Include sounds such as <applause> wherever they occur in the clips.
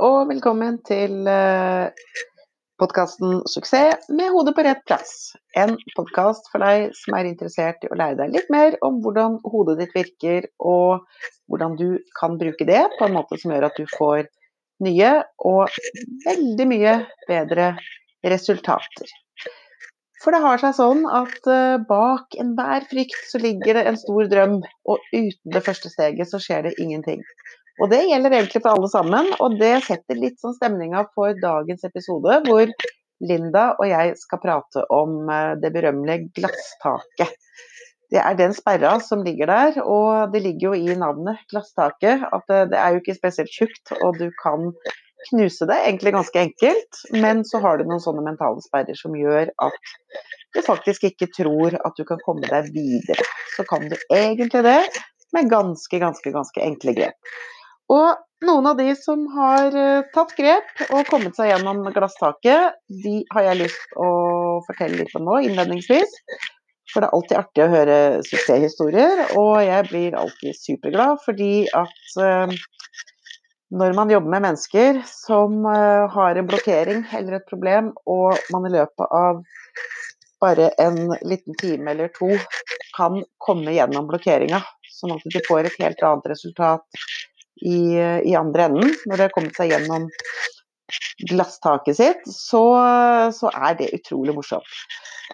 og velkommen til uh, podkasten 'Suksess med hodet på rett plass'. En podkast for deg som er interessert i å lære deg litt mer om hvordan hodet ditt virker, og hvordan du kan bruke det på en måte som gjør at du får nye og veldig mye bedre resultater. For det har seg sånn at uh, bak enhver frykt så ligger det en stor drøm, og uten det første steget så skjer det ingenting. Og det gjelder egentlig for alle sammen, og det setter litt sånn stemninga for dagens episode, hvor Linda og jeg skal prate om eh, det berømmelige glasstaket. Det er den sperra som ligger der, og det ligger jo i navnet glasstaket at det, det er jo ikke spesielt tjukt, og du kan knuse det egentlig ganske enkelt, men så har du noen sånne mentale sperrer som gjør at du faktisk ikke tror at du kan komme deg videre. Så kan du egentlig det med ganske, ganske, ganske enkle grep. Og noen av de som har eh, tatt grep og kommet seg gjennom glasstaket, de har jeg lyst å fortelle litt om nå, innledningsvis. For det er alltid artig å høre suksesshistorier, og jeg blir alltid superglad fordi at uh, når man jobber med mennesker som uh, har en blokkering eller et problem, og man i løpet av bare en liten time eller to kan komme gjennom blokkeringa, sånn at de får et helt annet resultat i, i andre enden, når det har kommet seg gjennom glasstaket sitt, så, så, er det utrolig morsomt.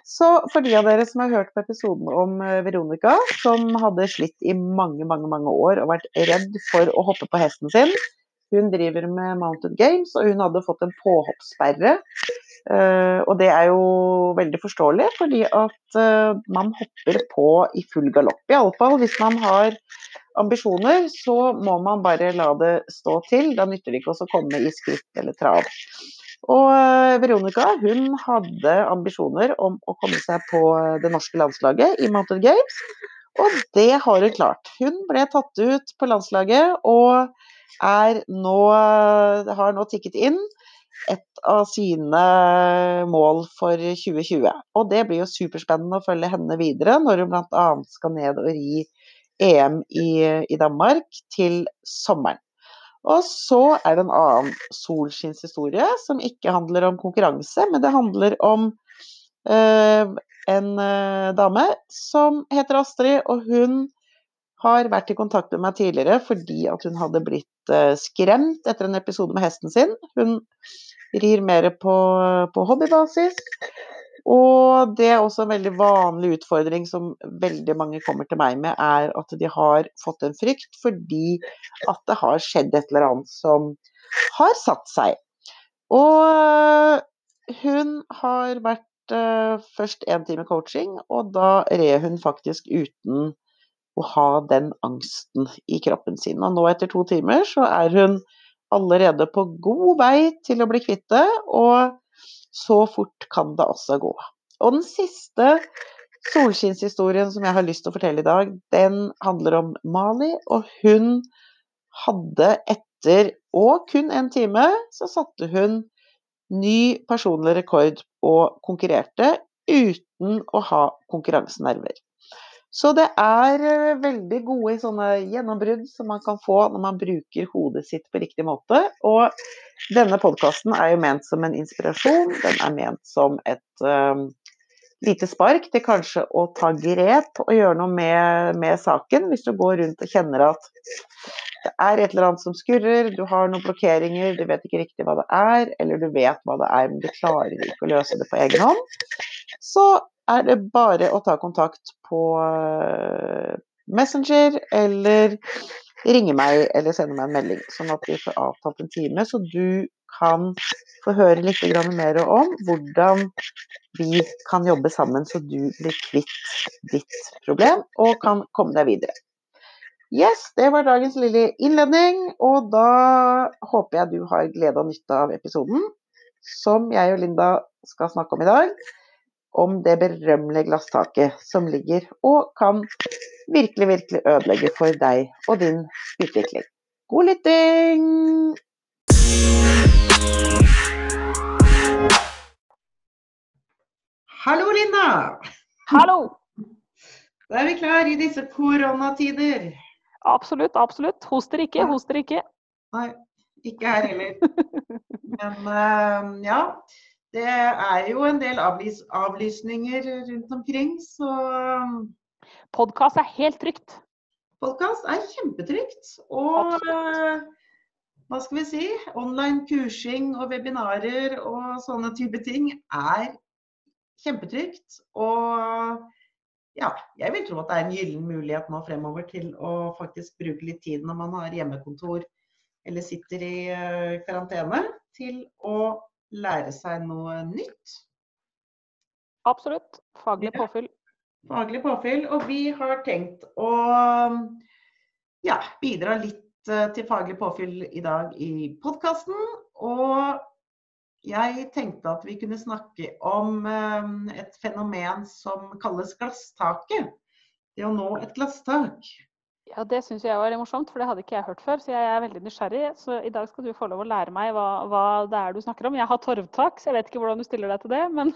Så for de av dere som har hørt på episoden om eh, Veronica, som hadde slitt i mange, mange, mange år og vært redd for å hoppe på hesten sin, hun driver med Mounted Games, og hun hadde fått en påhoppssperre. Uh, og det er jo veldig forståelig, fordi at uh, man hopper på i full galopp. Iallfall hvis man har ambisjoner, så må man bare la det stå til. Da nytter det ikke å komme i skritt eller trav. Og eh, Veronica hun hadde ambisjoner om å komme seg på det norske landslaget i Mounted Games, og det har hun klart. Hun ble tatt ut på landslaget og nå, har nå tikket inn et av sine mål for 2020. Og det blir jo superspennende å følge henne videre når hun bl.a. skal ned og ri EM i, i Danmark til sommeren. Og så er det en annen solskinnshistorie som ikke handler om konkurranse, men det handler om øh, en øh, dame som heter Astrid, og hun har vært i kontakt med meg tidligere fordi at hun hadde blitt øh, skremt etter en episode med hesten sin. Hun rir mer på, på hobbybasis. Og det er også en veldig vanlig utfordring som veldig mange kommer til meg med, er at de har fått en frykt fordi at det har skjedd et eller annet som har satt seg. Og hun har vært uh, først én time coaching, og da red hun faktisk uten å ha den angsten i kroppen sin. Og nå etter to timer så er hun allerede på god vei til å bli kvitt det, og så fort kan det også gå. Og den siste solskinnshistorien som jeg har lyst til å fortelle i dag, den handler om Mali. Og hun hadde etter og kun en time, så satte hun ny personlig rekord og konkurrerte uten å ha konkurransenerver. Så det er eh, veldig gode sånne gjennombrudd som man kan få når man bruker hodet sitt på riktig måte. Og denne podkasten er jo ment som en inspirasjon. Den er ment som et um, lite spark til kanskje å ta grep og gjøre noe med, med, saken. Hvis du går rundt og kjenner at det er et eller annet som skurrer, du har noen blokkeringer, du vet ikke riktig hva det er, eller du vet hva det er, men du klarer ikke å løse det på egen hånd, så er det bare å ta kontakt på eh, Messenger eller ringe meg eller sende meg en melding, sånn at vi får avtalt en time, så du kan få høre litt mer om hvordan vi kan jobbe sammen så du blir kvitt ditt problem og kan komme deg videre. Yes, det var dagens lille innledning, og da håper jeg du har glede og nytte av episoden som jeg og Linda skal snakke om i dag om det berømmelige glasstaket som ligger og kan virkelig, virkelig ødelegge for deg og din utvikling. God lytting! Hallo, Linda! Hallo! Da er vi klar i disse koronatider. Absolutt, absolutt. Hoster ikke, hoster ikke. Nei, Ikke her heller. <laughs> Men uh, ja. Det er jo en del avlys avlysninger rundt omkring, så Podkast er helt trygt. Podkast er kjempetrygt. Og Absolutt. hva skal vi si? Online kursing og webinarer og sånne type ting er kjempetrygt. Og ja, jeg vil tro at det er en gyllen mulighet nå fremover til å faktisk bruke litt tid når man har hjemmekontor eller sitter i uh, karantene, til å lære seg noe nytt. Absolutt. Faglig påfyll. Faglig påfyll. Og vi har tenkt å ja, bidra litt eh, til faglig påfyll i dag i podkasten. Og jeg tenkte at vi kunne snakke om eh, et fenomen som kalles glasstaket. Det å nå et glasstak. Ja, Det syns jeg var morsomt, for det hadde ikke jeg hørt før. Så jeg er veldig nysgjerrig. Så i dag skal du få lov å lære meg hva, hva det er du snakker om. Jeg har torvtak, så jeg vet ikke hvordan du stiller deg til det, men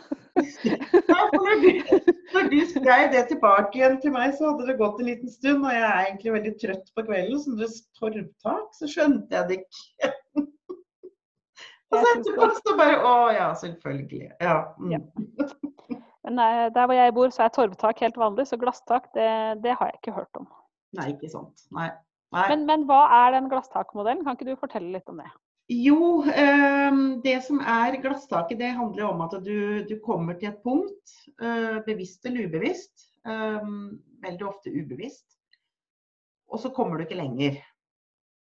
<laughs> ja, når, du, når du skrev det tilbake igjen til meg, så hadde det gått en liten stund. Og jeg er egentlig veldig trøtt på kvelden, så når det torvtak, så skjønte jeg det ikke. <laughs> og så etterpå så bare Å ja, selvfølgelig. Ja. Mm. ja. Men eh, der hvor jeg bor, så er torvtak helt vanlig, så glasstak, det, det har jeg ikke hørt om. Nei, ikke sant. Nei. Nei. Men, men, hva er den glasstakmodellen? Kan ikke du fortelle litt om det? Jo, eh, det som er glasstaket, det handler om at du, du kommer til et punkt, eh, bevisst eller ubevisst, eh, veldig ofte ubevisst, og så kommer du ikke lenger.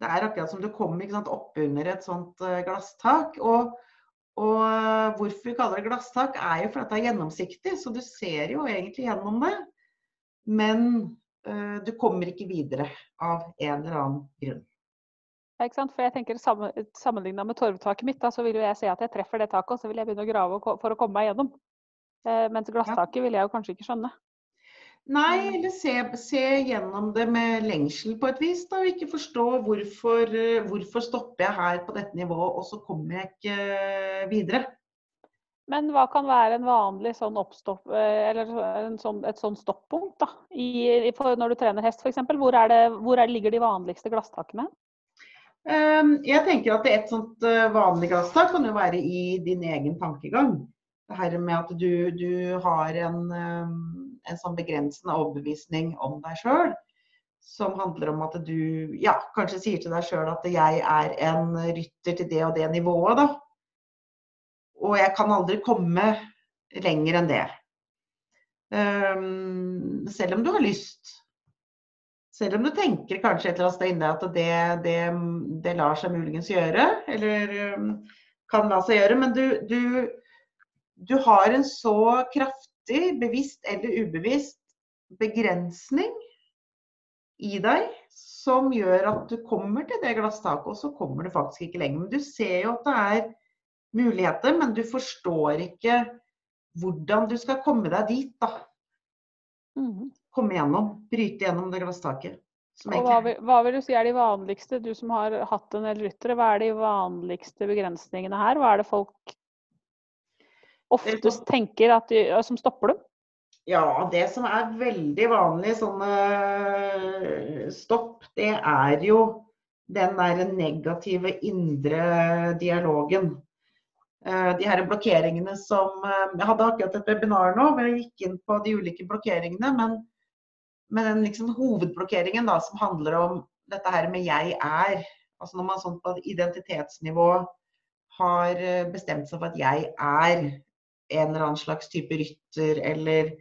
Det er akkurat som du kommer oppunder et sånt eh, glasstak. Og, og eh, hvorfor vi kaller det glasstak, er jo fordi det er gjennomsiktig, så du ser jo egentlig gjennom det. Men du kommer ikke videre av en eller annen grunn. Ja, ikke sant? For jeg tenker Sammenligna med torvtaket mitt, da, så vil jo jeg se at jeg treffer det taket, og så vil jeg begynne å grave for å komme meg gjennom. Eh, mens glasstaket ja. vil jeg jo kanskje ikke skjønne. Nei, eller se, se, gjennom det med lengsel på et vis. da, Og ikke forstå hvorfor, eh, hvorfor stopper jeg her på dette nivået, og så kommer jeg ikke videre. Men hva kan være en vanlig sånn oppstopp, eh, eller sånn, et sånn stoppunkt da, I, når du trener hest f.eks.? Hvor, er det, hvor er ligger de vanligste glasstakene? Um, jeg tenker at Et sånt uh, vanlig glasstak kan jo være i din egen tankegang. Det her med at du, du har en, um, en, sånn begrensende overbevisning om deg sjøl. Som handler om at du ja, kanskje sier til deg sjøl at jeg er en rytter til det og det nivået. da og jeg kan aldri komme lenger enn det. Um, selv om du har lyst. Selv om du tenker kanskje et eller annet sted inne at det, det, det, lar seg muligens gjøre, eller um, kan la seg gjøre. Men du, du, du har en så kraftig, bevisst eller ubevisst, begrensning i deg som gjør at du kommer til det glasstaket, og så kommer du faktisk ikke lenger. Men du ser jo at det er muligheter, men du forstår ikke hvordan du skal komme deg dit, da. Mm. Komme gjennom, bryte gjennom det glasstaket. Og hva vil, hva vil, du si er de vanligste, du som har hatt en del ryttere, hva er de vanligste begrensningene her? Hva er det folk oftest tenker de, som stopper dem? Ja, det som er veldig vanlig sånne eh, stopp, det er jo den der negative indre dialogen. Eh, de her blokkeringene som eh, Jeg hadde akkurat et webinar nå hvor jeg gikk inn på de ulike blokkeringene. Men, men den liksom hovedblokkeringen da, som handler om dette her med 'jeg er'. Altså når man sånn på identitetsnivå har eh, bestemt seg for at 'jeg er' en eller annen slags type rytter eller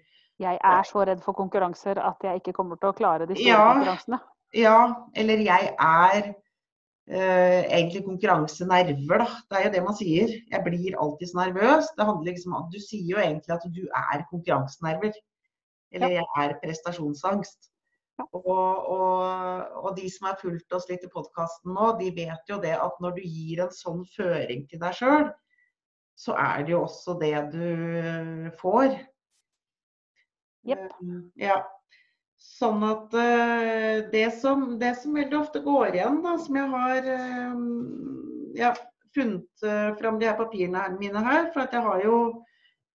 Jeg er så redd for konkurranser at jeg ikke kommer til å klare de store ja, konkurransene. Ja, eller jeg er Uh, egentlig konkurransenerver, da. Det er jo det man sier. Jeg blir alltid så nervøs. Det handler liksom om, Du sier jo egentlig at du er konkurransenerver. Eller ja. jeg er prestasjonsangst. Ja. Og, og, og, de som har fulgt oss litt i podkasten nå, de vet jo det at når du gir en sånn føring til deg sjøl, så er det jo også det du får. Yep. Eh, ja. Sånn at uh, det, som, det, som, veldig ofte går igjen, da, som jeg har uh, ja, funnet uh, fram de her papirene mine her, for at jeg har jo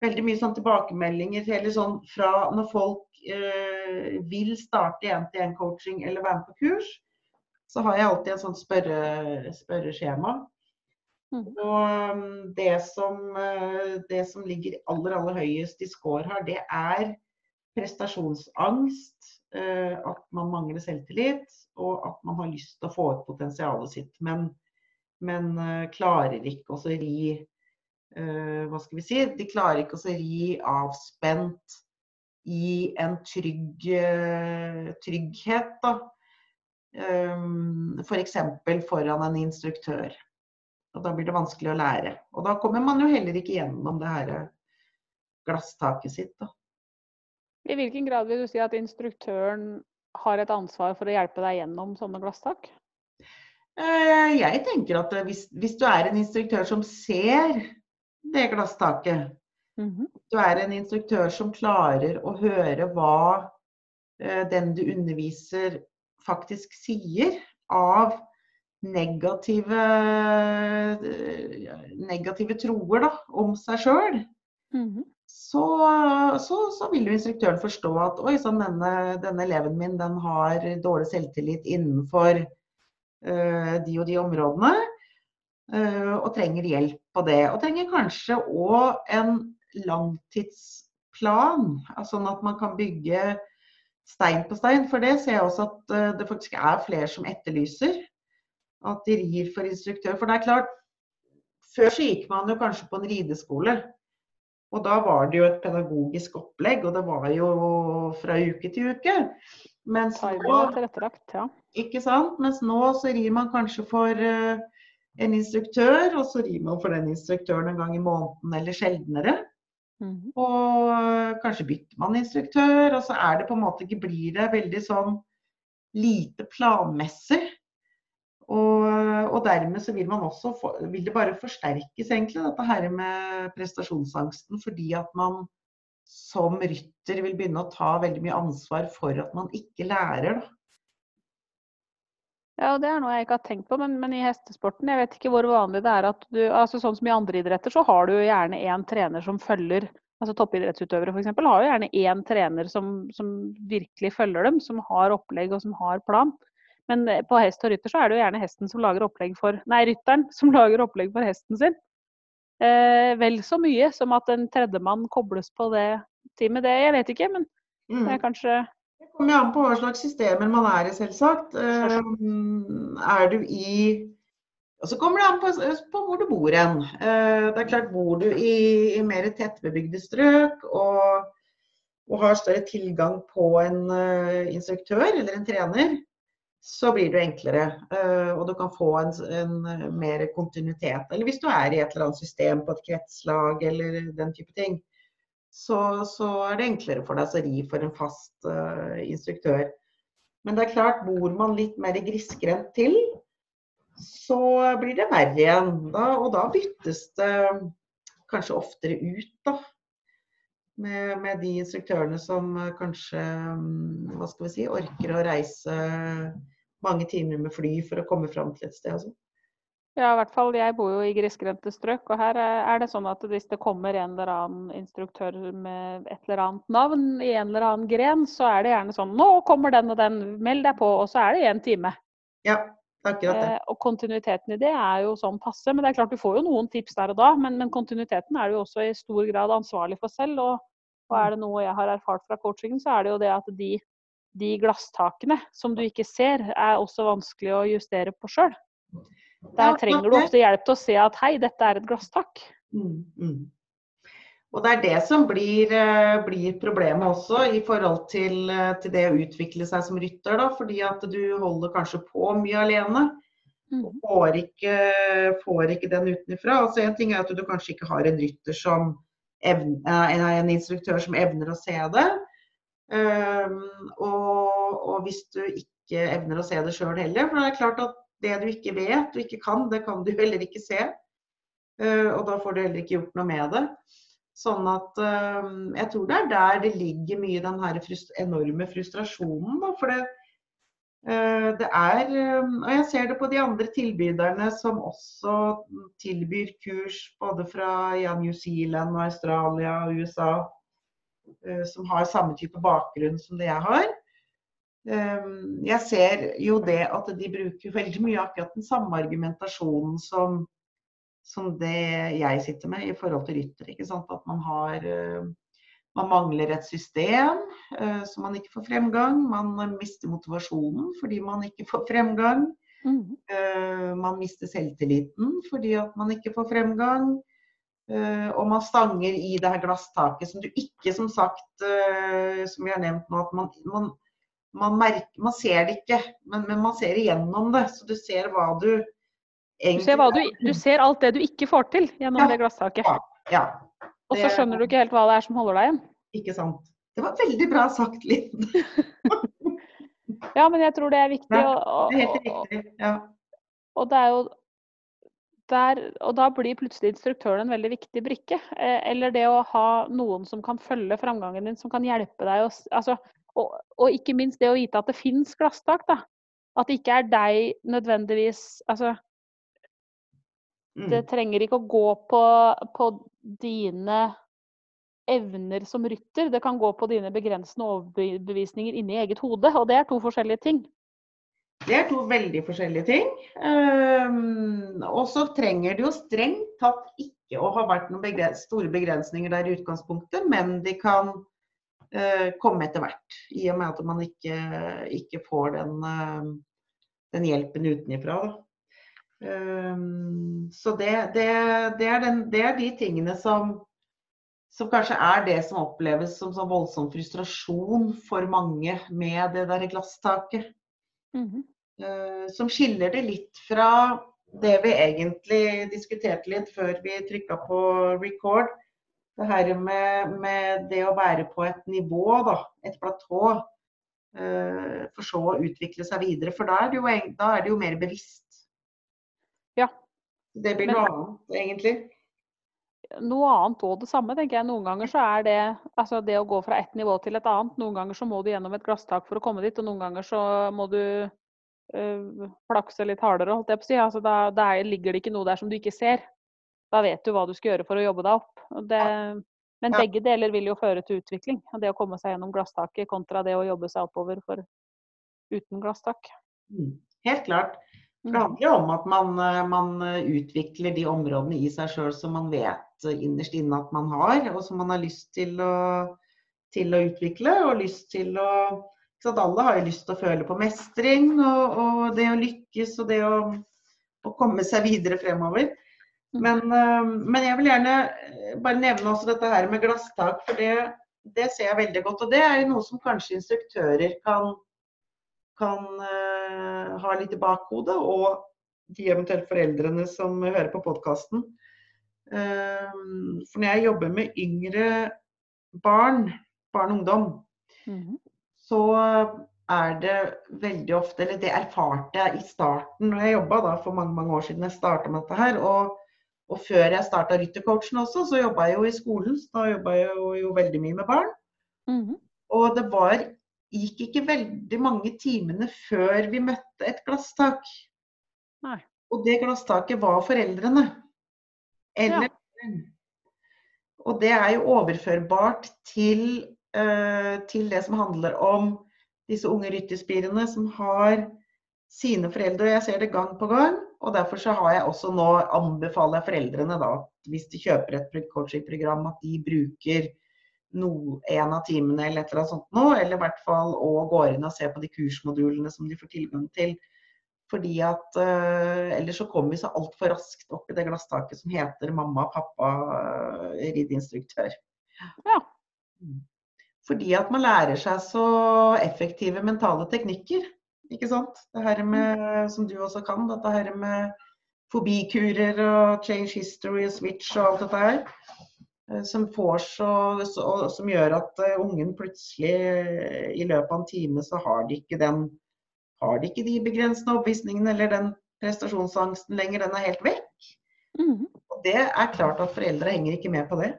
veldig mye sånn tilbakemeldinger eller sånn fra når folk vil starte én-til-én-coaching eller være med på kurs, så har jeg alltid et sånt spørre, spørreskjema. Mm. Og um, det som, eh, det som ligger aller, aller høyest i score her, det er prestasjonsangst, eh, at man mangler selvtillit, og at man har lyst til å få ut potensialet sitt. Men, men eh, klarer ikke å ri Hva skal vi si? De klarer ikke å ri avspent i en trygg trygghet, da. F.eks. For foran en instruktør. Og da blir det vanskelig å lære. Og da kommer man jo heller ikke gjennom det her glasstaket sitt. Da. I hvilken grad vil du si at instruktøren har et ansvar for å hjelpe deg gjennom sånne glasstak? Eh, jeg tenker at hvis, hvis, du er en instruktør som ser det glasstaket, mm -hmm. du er en instruktør som klarer å høre hva eh, den du underviser faktisk sier av negative, negative troer da, om seg sjøl, mm -hmm. Så, så, så, vil jo instruktøren forstå at oi sann, denne, denne, eleven min den har dårlig selvtillit innenfor uh, de og de områdene. Uh, og trenger hjelp på det. Og trenger kanskje òg en langtidsplan, sånn at man kan bygge stein på stein. For det ser jeg også at uh, det faktisk er flere som etterlyser at de rir for instruktør. For det er klart, før så gikk man jo kanskje på en rideskole. Og da var det jo et pedagogisk opplegg, og det var jo fra uke til uke. Mens nå, ja. ikke sant? Mens nå så rir man kanskje for uh, en instruktør, og så rir man for den instruktøren en gang i måneden eller sjeldnere. Mm -hmm. Og uh, kanskje bytter man instruktør, og så er det på en måte ikke blir det veldig sånn lite planmessig. Og, og, dermed så vil man også få, vil det bare forsterkes egentlig dette her med prestasjonsangsten, fordi at man som rytter vil begynne å ta veldig mye ansvar for at man ikke lærer. Da. Ja, Det er noe jeg ikke har tenkt på, men, men, i hestesporten, jeg vet ikke hvor vanlig det er at du altså Sånn som i andre idretter, så har du gjerne én trener som følger altså Toppidrettsutøvere f.eks. har jo gjerne én trener som, som, virkelig følger dem, som har opplegg og som har plan. Men eh, på hest og rytter så er det jo gjerne hesten som lager opplegg for Nei, rytteren <laughs> som lager opplegg for hesten sin. Eh, vel så mye som at en tredjemann kobles på det teamet. Det jeg vet ikke, men mm. det er kanskje Det kommer an på hva slags systemer man er i, selvsagt. Eh, er du i og så kommer det an på, på hvor du bor hen. Eh, det er klart, Bor du i, i mer tettbebygde strøk og, og, har større tilgang på en instruktør eller en trener, så blir det enklere. Uh, og du kan få en, en, eh, mer kontinuitet. Eller hvis du er i et eller annet system på et kretslag eller den type ting, så, så er det enklere for deg å ri for en fast uh, instruktør. Men det er klart, bor man litt mer grisgrendt til, så blir det verre igjen. Da, og da byttes det kanskje oftere ut, da. Med, med, de instruktørene som kanskje mm, hva skal vi si, orker å reise mange timer med fly for å komme fram til et sted. Altså. Ja, i hvert fall. Jeg bor jo i grisgrendte strøk, og her er det sånn at hvis det kommer en eller annen instruktør med et eller annet navn i en eller annen gren, så er det gjerne sånn Nå kommer den og den, meld deg på, og så er det én time. Ja, akkurat det. Eh, og kontinuiteten i det er jo sånn passe. Men det er klart du får jo noen tips der og da, men, men kontinuiteten er du jo også i stor grad ansvarlig for selv. Og, og er det noe jeg har erfart fra coachingen, så er det jo det at de de glasstakene som du ikke ser, er også vanskelig å justere på sjøl. Der trenger du ofte hjelp til å se at hei, dette er et glasstak. Mm, mm. Og det er det som blir, eh, blir problemet også i forhold til, eh, til, det å utvikle seg som rytter. Da, fordi at du holder kanskje på mye alene. Mm. Og får ikke, får ikke den utenfra. Altså En ting er at du kanskje ikke har en rytter som evne, en instruktør som evner å se det. Um, og, og, hvis du ikke evner å se det sjøl heller. For det er klart at det du ikke vet og ikke kan, det kan du heller ikke se. Uh, og da får du heller ikke gjort noe med det. Sånn at uh, jeg tror det er der det ligger mye den her frust enorme frustrasjonen. For det, det er Og jeg ser det på de andre tilbyderne som også tilbyr kurs både fra ja, New Zealand og Australia og USA Eh, som har samme type bakgrunn som det jeg har. Ehm, jeg ser jo det at de bruker veldig mye akkurat den samme argumentasjonen som, som det jeg sitter med i forhold til rytter. At man har eh, man mangler et system uh, så man ikke får fremgang. Man mister motivasjonen fordi man ikke får fremgang. Mm. Uh, man mister selvtilliten fordi at man ikke får fremgang. Uh, og man stanger i det her glasstaket som du ikke, som sagt, som vi har nevnt nå, at man, man man, merker, man ser det ikke, men, men, man ser igjennom det. Så du ser hva du egentlig du ser, du, du ser alt det du ikke får til gjennom ja. det glasstaket. Ja. ja. Og så skjønner du ikke helt hva det er som holder deg igjen. Ikke sant. Det var veldig bra sagt, Linn. <laughs> ja, men jeg tror det er viktig. Ja, det er helt riktig. Ja. Og det er jo der, og da blir plutselig instruktøren en veldig viktig brikke. Eh, eller det å ha noen som kan følge framgangen din, som kan hjelpe deg. Og, altså, og, og, ikke minst det å vite at det fins glasstak. da. At det ikke er deg nødvendigvis Altså Det mm. trenger ikke å gå på, på dine evner som rytter. Det kan gå på dine begrensende overbevisninger inni eget hode. Og det er to forskjellige ting. Det er to veldig forskjellige ting. Um, og så trenger det jo strengt tatt ikke å ha vært noen store begrensninger der i utgangspunktet, men de kan uh, komme etter hvert. I og med at man ikke, ikke får den, uh, den, hjelpen utenifra. Um, så det, det, det, er den, det, er de tingene som, som kanskje er det som oppleves som så voldsom frustrasjon for mange med det der glasstaket. Mm -hmm. som skiller det litt fra det vi egentlig diskuterte litt før vi trykka på record. Det her med, med, det å være på et nivå, da, et platå, uh, for så å utvikle seg videre. For da er det jo, da er det jo mer bevisst. Det blir noe annet, egentlig noe annet og det samme, tenker jeg. Noen ganger så er det altså det å gå fra ett nivå til et annet. Noen ganger så må du gjennom et glasstak for å komme dit, og noen ganger så må du øh, flakse litt hardere, holdt jeg på å si. Altså, da, da ligger det ikke noe der som du ikke ser. Da vet du hva du skal gjøre for å jobbe deg opp. Det, men begge deler vil jo føre til utvikling. Det å komme seg gjennom glasstaket kontra det å jobbe seg oppover for, uten glasstak. Mm. Helt klart. For det mm. handler om at man, eh, man, utvikler de områdene i seg sjøl som man vet innerst inne at man har, og som man har lyst til å, til å utvikle. Og lyst til å så Alle har jo lyst til å føle på mestring og, og det å lykkes og det å, å, komme seg videre fremover. Mm. Men, men, jeg vil gjerne eh, bare nevne også dette her med glasstak, for det, det ser jeg veldig godt. Og det er jo noe som kanskje instruktører kan, kan uh, ha litt i bakhodet, og de eventuelt foreldrene som hører på podkasten. Ehm, for når jeg jobber med yngre barn, barn og ungdom, mm -hmm. så er det veldig ofte, eller det erfarte jeg i starten når jeg jobba for mange mange år siden jeg starta med dette her. Og, og før jeg starta Ryttercoachen også, så jobba jeg jo i skolen. Så da jobba jeg jo, jo, veldig mye med barn. Mm -hmm. Og det var, gikk ikke veldig mange timene før vi møtte et glasstak. Nei. Og det glasstaket var foreldrene. Eller ja. Og det er jo overførbart til, uh, til, det som handler om disse unge rytterspirene som har sine foreldre. og Jeg ser det gang på gang. og Derfor så har jeg også nå anbefaler jeg foreldrene da, hvis de kjøper et coaching-program, at de bruker no, en av timene eller et eller annet sånt nå, eller i hvert fall og går inn og ser på de kursmodulene som de får tilgang til fordi at uh, ellers så kommer vi så altfor raskt opp i det glasstaket som heter mamma, pappa, uh, rideinstruktør. Ja. Mm. Fordi at man lærer seg så effektive mentale teknikker. Ikke sant? Det her med, som du også kan, dette her med fobikurer og change history og switch og alt dette her. Uh, som, får så, som gjør at ungen plutselig i løpet av en time så har de ikke den har de ikke de begrensende oppvisningene eller den prestasjonsangsten lenger. Den er helt vekk. Mm. Og det er klart at foreldre henger ikke med på det.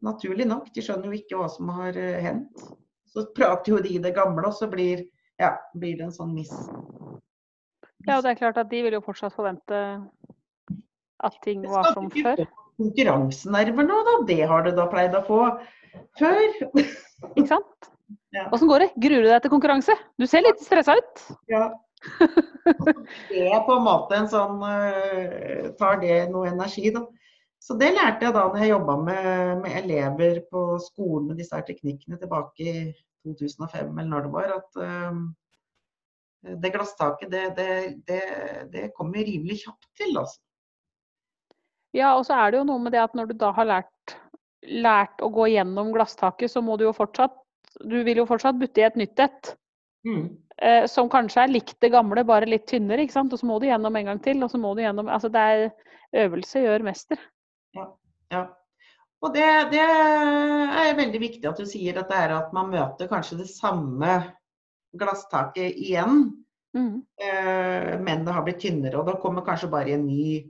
Naturlig nok. De skjønner jo ikke hva som har hendt. Så prater jo de i det gamle, og så blir, ja, blir det en sånn miss. Ja, og det er klart at de vil jo fortsatt forvente at ting var som før. Konkurransenerver nå, da. Det har du da pleid å få før. Ikke sant? <laughs> Ja. Går det? Gruer du deg til konkurranse? Du ser litt stressa ut. Ja. <laughs> det er på en måte en sånn eh, Tar det noe energi, da. Så det lærte jeg da når jeg jobba med, med elever på skolen med disse her teknikkene tilbake i 2005 eller når det var, at um, det glasstaket, det, det, det, det kommer rimelig kjapt til, altså. Ja, og så er det jo noe med det at når du da har lært, lært å gå gjennom glasstaket, så må du jo fortsatt Du vil jo fortsatt butte i et nytt et. Mm. Eh, som kanskje er likt det gamle, bare litt tynnere. ikke sant? Og så må du gjennom en gang til. og så må du gjennom, altså det er Øvelse gjør mester. Ja. Og det, det er veldig viktig at du sier at det er at man møter kanskje det samme glasstaket igjen, Mm. eh, men det har blitt tynnere. Og da kommer kanskje bare en ny,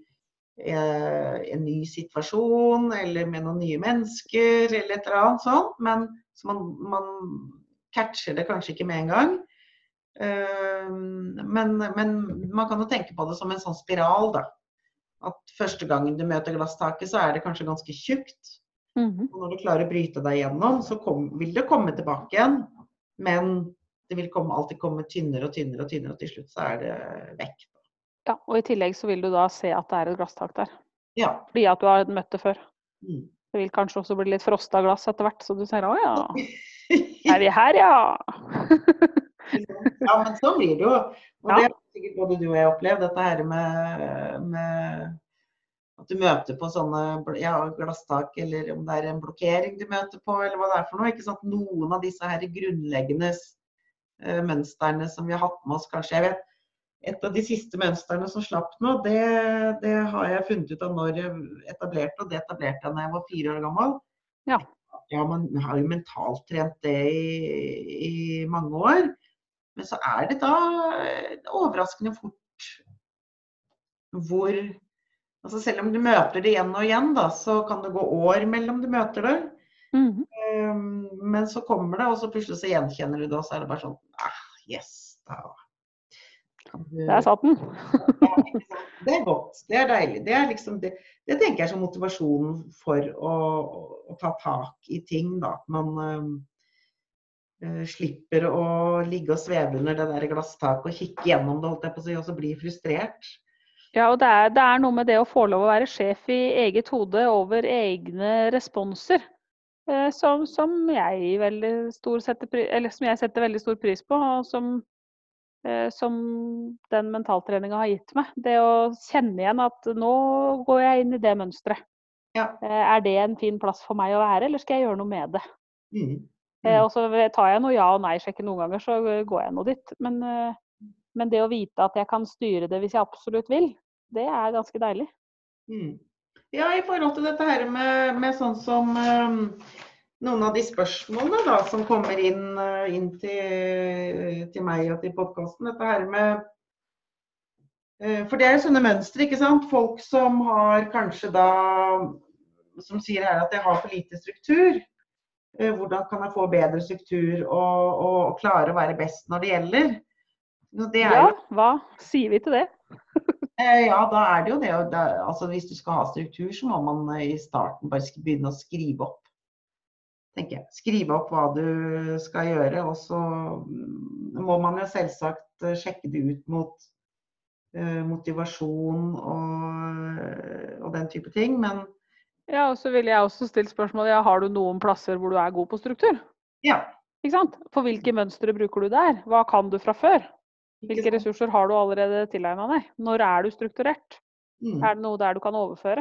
en ny situasjon, eller med noen nye mennesker, eller et eller annet sånt. Men så man, man catcher det kanskje ikke med en gang. Eh, men, men man kan jo tenke på det som en sånn spiral, da. At første gangen du møter glasstaket, så er det kanskje ganske tjukt. Mhm. Og når du klarer å bryte deg gjennom, så kom, vil det komme tilbake igjen. Men det vil komme, alltid komme tynnere og tynnere og tynnere, og til slutt så er det vekk. Ja, og i tillegg så vil du da se at det er et glasstak der. Ja. Fordi at du har møtt det før. Mm. Det vil kanskje også bli litt frosta glass etter hvert, så du ser å ja, <laughs> er vi her, ja. ja, men sånn blir det jo. Og Ja. det har sikkert både du og jeg opplevd, dette her med, med at du møter på sånne ja, glasstak, eller om det er en blokkering du møter på, eller hva det er for noe. ikke sant? Noen av disse her grunnleggende eh, mønstrene som vi har hatt med oss, kanskje. Jeg vet, et av de siste mønstrene som slapp nå, det, det har jeg funnet ut av når jeg etablerte, og det etablerte jeg da jeg var fire år gammel. Ja. Ja, man har jo mentalt trent det i, i mange år. Men så er det da eh, overraskende fort hvor altså Selv om du møter det igjen og igjen, da, så kan det gå år mellom du møter det. Mhm. Um, men så kommer det, og så plutselig så gjenkjenner du det, og så er det bare sånn ah, Yes. Da Der satt den. Det er godt. Det er deilig. Det, er liksom det, det tenker jeg er som motivasjonen for å, å, ta tak i ting. Da. At man eh, slipper å ligge og sveve under det der glasstaket og kikke gjennom det holdt jeg på å si, og så bli frustrert. Ja, og det er, det er noe med det å få lov å være sjef i eget hode over egne responser. eh, Som, som, jeg veldig stor setter, eller som jeg setter veldig stor pris på, og som, som den mentaltreninga har gitt meg. Det å kjenne igjen at nå går jeg inn i det mønsteret. Ja. Eh, Er det en fin plass for meg å være, eller skal jeg gjøre noe med det? Mm. Eh, Mm. Og så tar jeg noe ja og nei-sjekker noen ganger, så går jeg nå dit. Men, eh, men det å vite at jeg kan styre det hvis jeg absolutt vil, det er ganske deilig. Mm. Ja, i forhold til dette her med, med sånn som um, noen av de spørsmålene da, som kommer inn, uh, inn til, til meg og til podkasten. Dette her med uh, For det er jo sånne mønstre, ikke sant. Folk som har kanskje da Som sier her at jeg har for lite struktur. Hvordan kan jeg få bedre struktur og, og, klare å være best når det gjelder? Det er Ja, hva sier vi til det? <laughs> Eh, Ja, da er det jo det. Altså, hvis du skal ha struktur, så må man eh, i starten bare begynne å skrive opp. Tenker jeg. Skrive opp hva du skal gjøre. Og så mm, må man jo selvsagt eh, sjekke det ut mot eh, motivasjon og, og den type ting. Men Ja, og så ville jeg også stilt spørsmålet ja, har du noen plasser hvor du er god på struktur? ja. Ikke sant? For hvilke mønstre bruker du der? Hva kan du fra før? Hvilke ressurser har du allerede tilegna deg? Når er du strukturert? Mm. Er det noe der du kan overføre?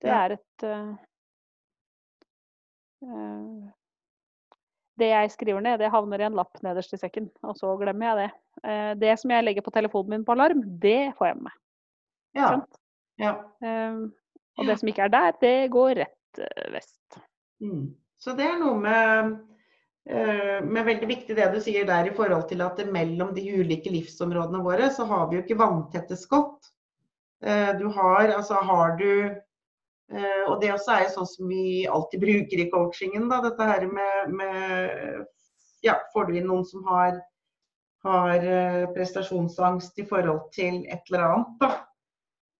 Det er et eh, Det jeg skriver ned, det havner i en lapp nederst i sekken, og så glemmer jeg det. Eh, det som jeg legger på telefonen min på alarm, det får jeg med meg. Ja. sant? ja. Eh, og det som ikke er der, det går rett eh, vest. Mm. Så det er noe med, men veldig viktig det du sier der i forhold til at mellom de ulike livsområdene våre, så har vi jo ikke vanntette skott. Eh, Du har, altså har du eh, Og det også er jo sånn som vi alltid bruker i coachingen, da. Dette her med, med Ja, får du inn noen som har, har eh, prestasjonsangst i forhold til et eller annet, da.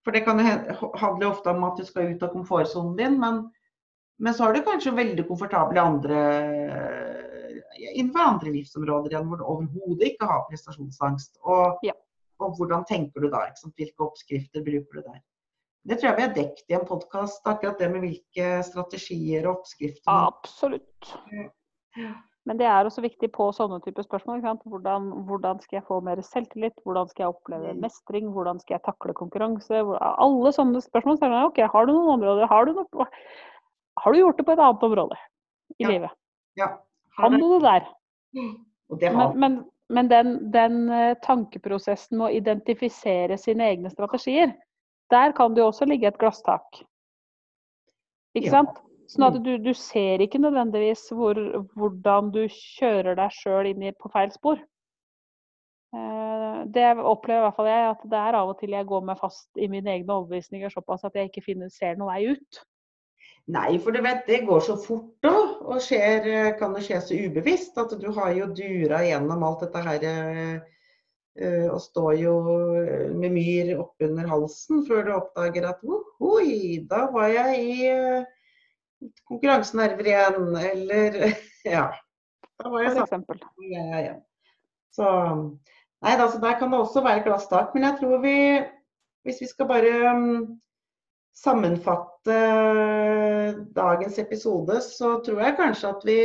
For det kan jo handle ofte om at du skal ut av komfortsonen din, men men så er du kanskje veldig komfortabel i andre, innenfor andre livsområder igjen hvor du overhodet ikke har prestasjonsangst. Og, Ja. og hvordan tenker du da? Hvilke oppskrifter bruker du der? Det tror jeg vi har dekket i en podkast, akkurat det med hvilke strategier og oppskrifter. Absolutt. Men det er også viktig på sånne typer spørsmål. Ikke? Hvordan, hvordan skal jeg få mer selvtillit? Hvordan skal jeg oppleve Mm. mestring? Hvordan skal jeg takle konkurranse? Alle sånne spørsmål. Så er det, ok, har du noen områder? Har du, noe, har du gjort det på et annet område i Ja. livet? Ja. Kan du det der? Det har Men, men, men den, den eh, tankeprosessen med å identifisere sine egne strategier, der kan det jo også ligge et glasstak. Ikke Ja. sant? Sånn at du, du ser ikke nødvendigvis hvor, hvordan du kjører deg sjøl inn i, på feil spor. Eh, Det opplever i hvert fall jeg, at det er av og til jeg går meg fast i mine egne overbevisninger såpass at jeg ikke finner, ser noen vei ut. Nei, for du vet, det går så fort òg. Og skjer, kan det skje så ubevisst at du har jo dura gjennom alt dette her eh, og står jo eh, med myr oppunder halsen før du oppdager at ohoi, da var jeg i eh, konkurransenerver igjen. Eller <laughs> ja. Da var jeg sammen eksempel. ja. igjen. Så nei, altså, der kan det også være glasstak. Men jeg tror vi, hvis vi skal bare um, sammenfatte dagens episode, så tror jeg kanskje at vi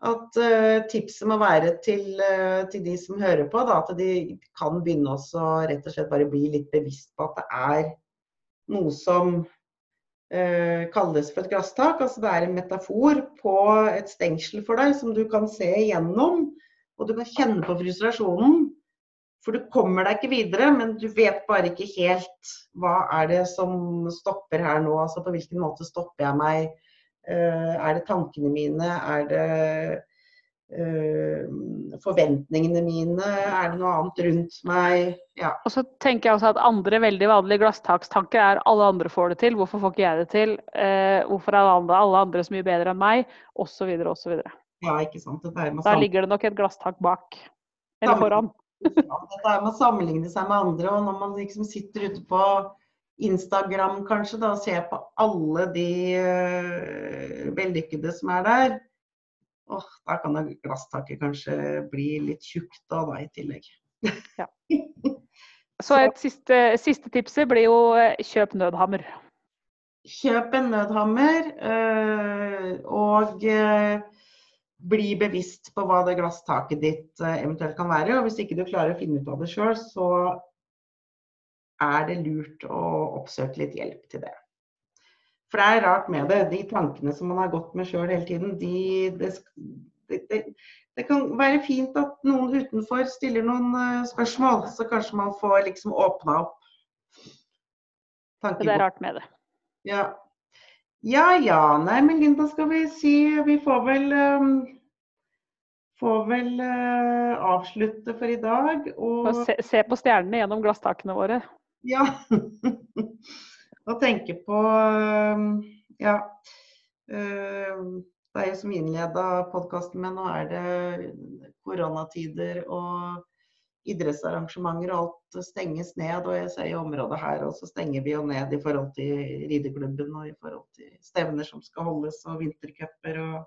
at uh, tipset må være til, uh, til de som hører på, da, at de kan begynne å rett og slett bare bli litt bevisst på at det er noe som uh, kalles for et glasstak. Altså det er en metafor på et stengsel for deg som du kan se igjennom. Og du kan kjenne på frustrasjonen. For du kommer deg ikke videre, men du vet bare ikke helt hva er det som stopper her nå. Altså på hvilken måte stopper jeg meg. Eh, er det tankene mine? Er det eh, forventningene mine? Er det noe annet rundt meg? Ja. Og så tenker jeg også at andre veldig vanlige glasstakstanker er alle andre får det til, hvorfor får ikke jeg det til? Eh, hvorfor er alle, alle andre så mye bedre enn meg? Osv. osv. ja, ikke sant. Da ligger det nok et glasstak bak. Eller foran. Dette er med å sammenligne seg med andre, og når man liksom sitter ute på Instagram kanskje da, og se på alle de eh, vellykkede som er der, åh, da kan det glasstaket kanskje bli litt tjukt da, da i tillegg. <laughs> Så et siste, siste tipset blir jo eh, kjøp nødhammer. Kjøp en nødhammer, eh, og bli bevisst på hva det glasstaket ditt eventuelt kan være. Og hvis ikke du klarer å finne ut av det sjøl, så er det lurt å oppsøke litt hjelp til det. For det er rart med det. De tankene som man har gått med sjøl hele tiden, de, det, det, det, kan være fint at noen utenfor stiller noen eh, spørsmål, så kanskje man får liksom åpna opp Så det er rart med det. Ja. ja ja. Nei, men Linda, skal vi si Vi får vel um, Får vel uh, avslutte for i dag. Og Og se, se på stjernene gjennom glasstakene våre. Ja. <laughs> og tenke på um, Ja. Uh, det er jo som innleda podkasten med, nå er det koronatider og idrettsarrangementer og alt stenges ned. Og jeg ser i området her og så stenger vi jo ned i forhold til rideklubben og i forhold til stevner som skal holdes og vintercuper og,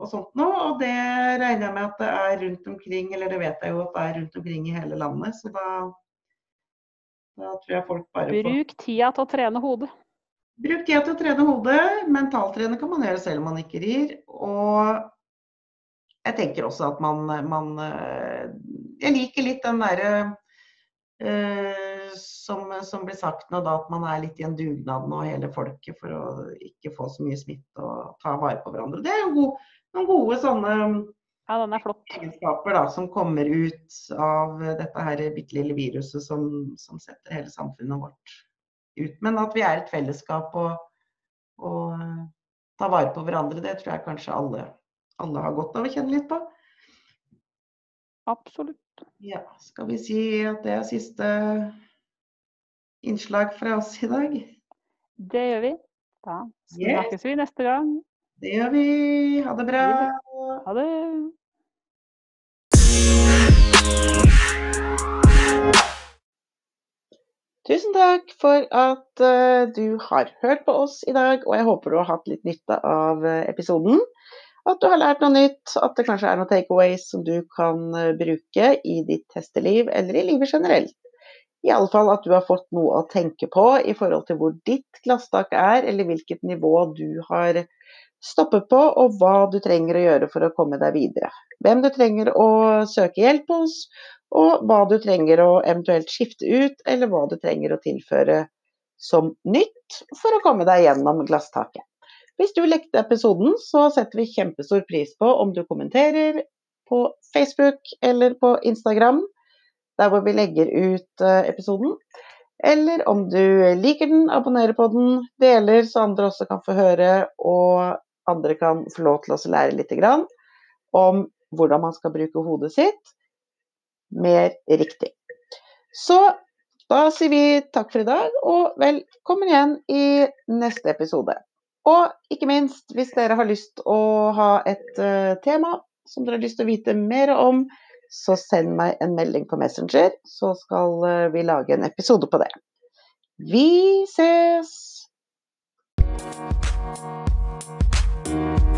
og sånt noe. Og det regner jeg med at det er rundt omkring, eller det vet jeg jo at det er rundt omkring i hele landet. Så da, da tror jeg folk bare får Bruk tida til å trene hodet. Bruk tida til å trene hodet. Mentaltrene kan man gjøre selv om man ikke rir. Og jeg tenker også at man, man eh, Jeg liker litt den derre eh, som, som blir sagt nå, da, at man er litt i en dugnad nå, hele folket, for å ikke få så mye smitte og ta vare på hverandre. Det er jo noen gode sånne Ja, den er flott. egenskaper da, som kommer ut av dette her bitte lille viruset som, som setter hele samfunnet vårt ut. Men at vi er et fellesskap og, og eh, tar vare på hverandre, det tror jeg kanskje alle, alle har godt av å kjenne litt på. Absolutt. Ja, skal vi si at det er siste innslag fra oss i dag? Det gjør vi. Da Yes. snakkes vi neste gang. Det gjør vi. Ha det bra. Ha det. Tusen takk for at eh, du har hørt på oss i dag, og jeg håper du har hatt litt nytte av eh, episoden. at du har lært noe nytt, at det kanskje er noen takeaways som du kan eh, bruke i ditt hesteliv eller i livet generelt. I alle fall at du har fått noe å tenke på i forhold til hvor ditt glasstak er, eller hvilket nivå du har stoppet på, og hva du trenger å gjøre for å komme deg videre. Hvem du trenger å søke hjelp hos, og hva du trenger å eventuelt skifte ut, eller hva du trenger å tilføre som nytt for å komme deg gjennom glasstaket. Hvis du likte episoden, så setter vi kjempestor pris på om du kommenterer på Facebook eller på Instagram, der hvor vi legger ut eh, episoden. Eller om du liker den, abonnerer på den, deler så andre også kan få høre, og andre kan få lov til å lære litt om hvordan man skal bruke hodet sitt mer riktig. Så da sier vi takk for i dag, og velkommen igjen i neste episode. Og ikke minst, hvis dere har lyst å ha et uh, tema som dere har lyst til å vite mer om, så send meg en melding på Messenger, så skal uh, vi lage en episode på det. Vi ses! Thank you.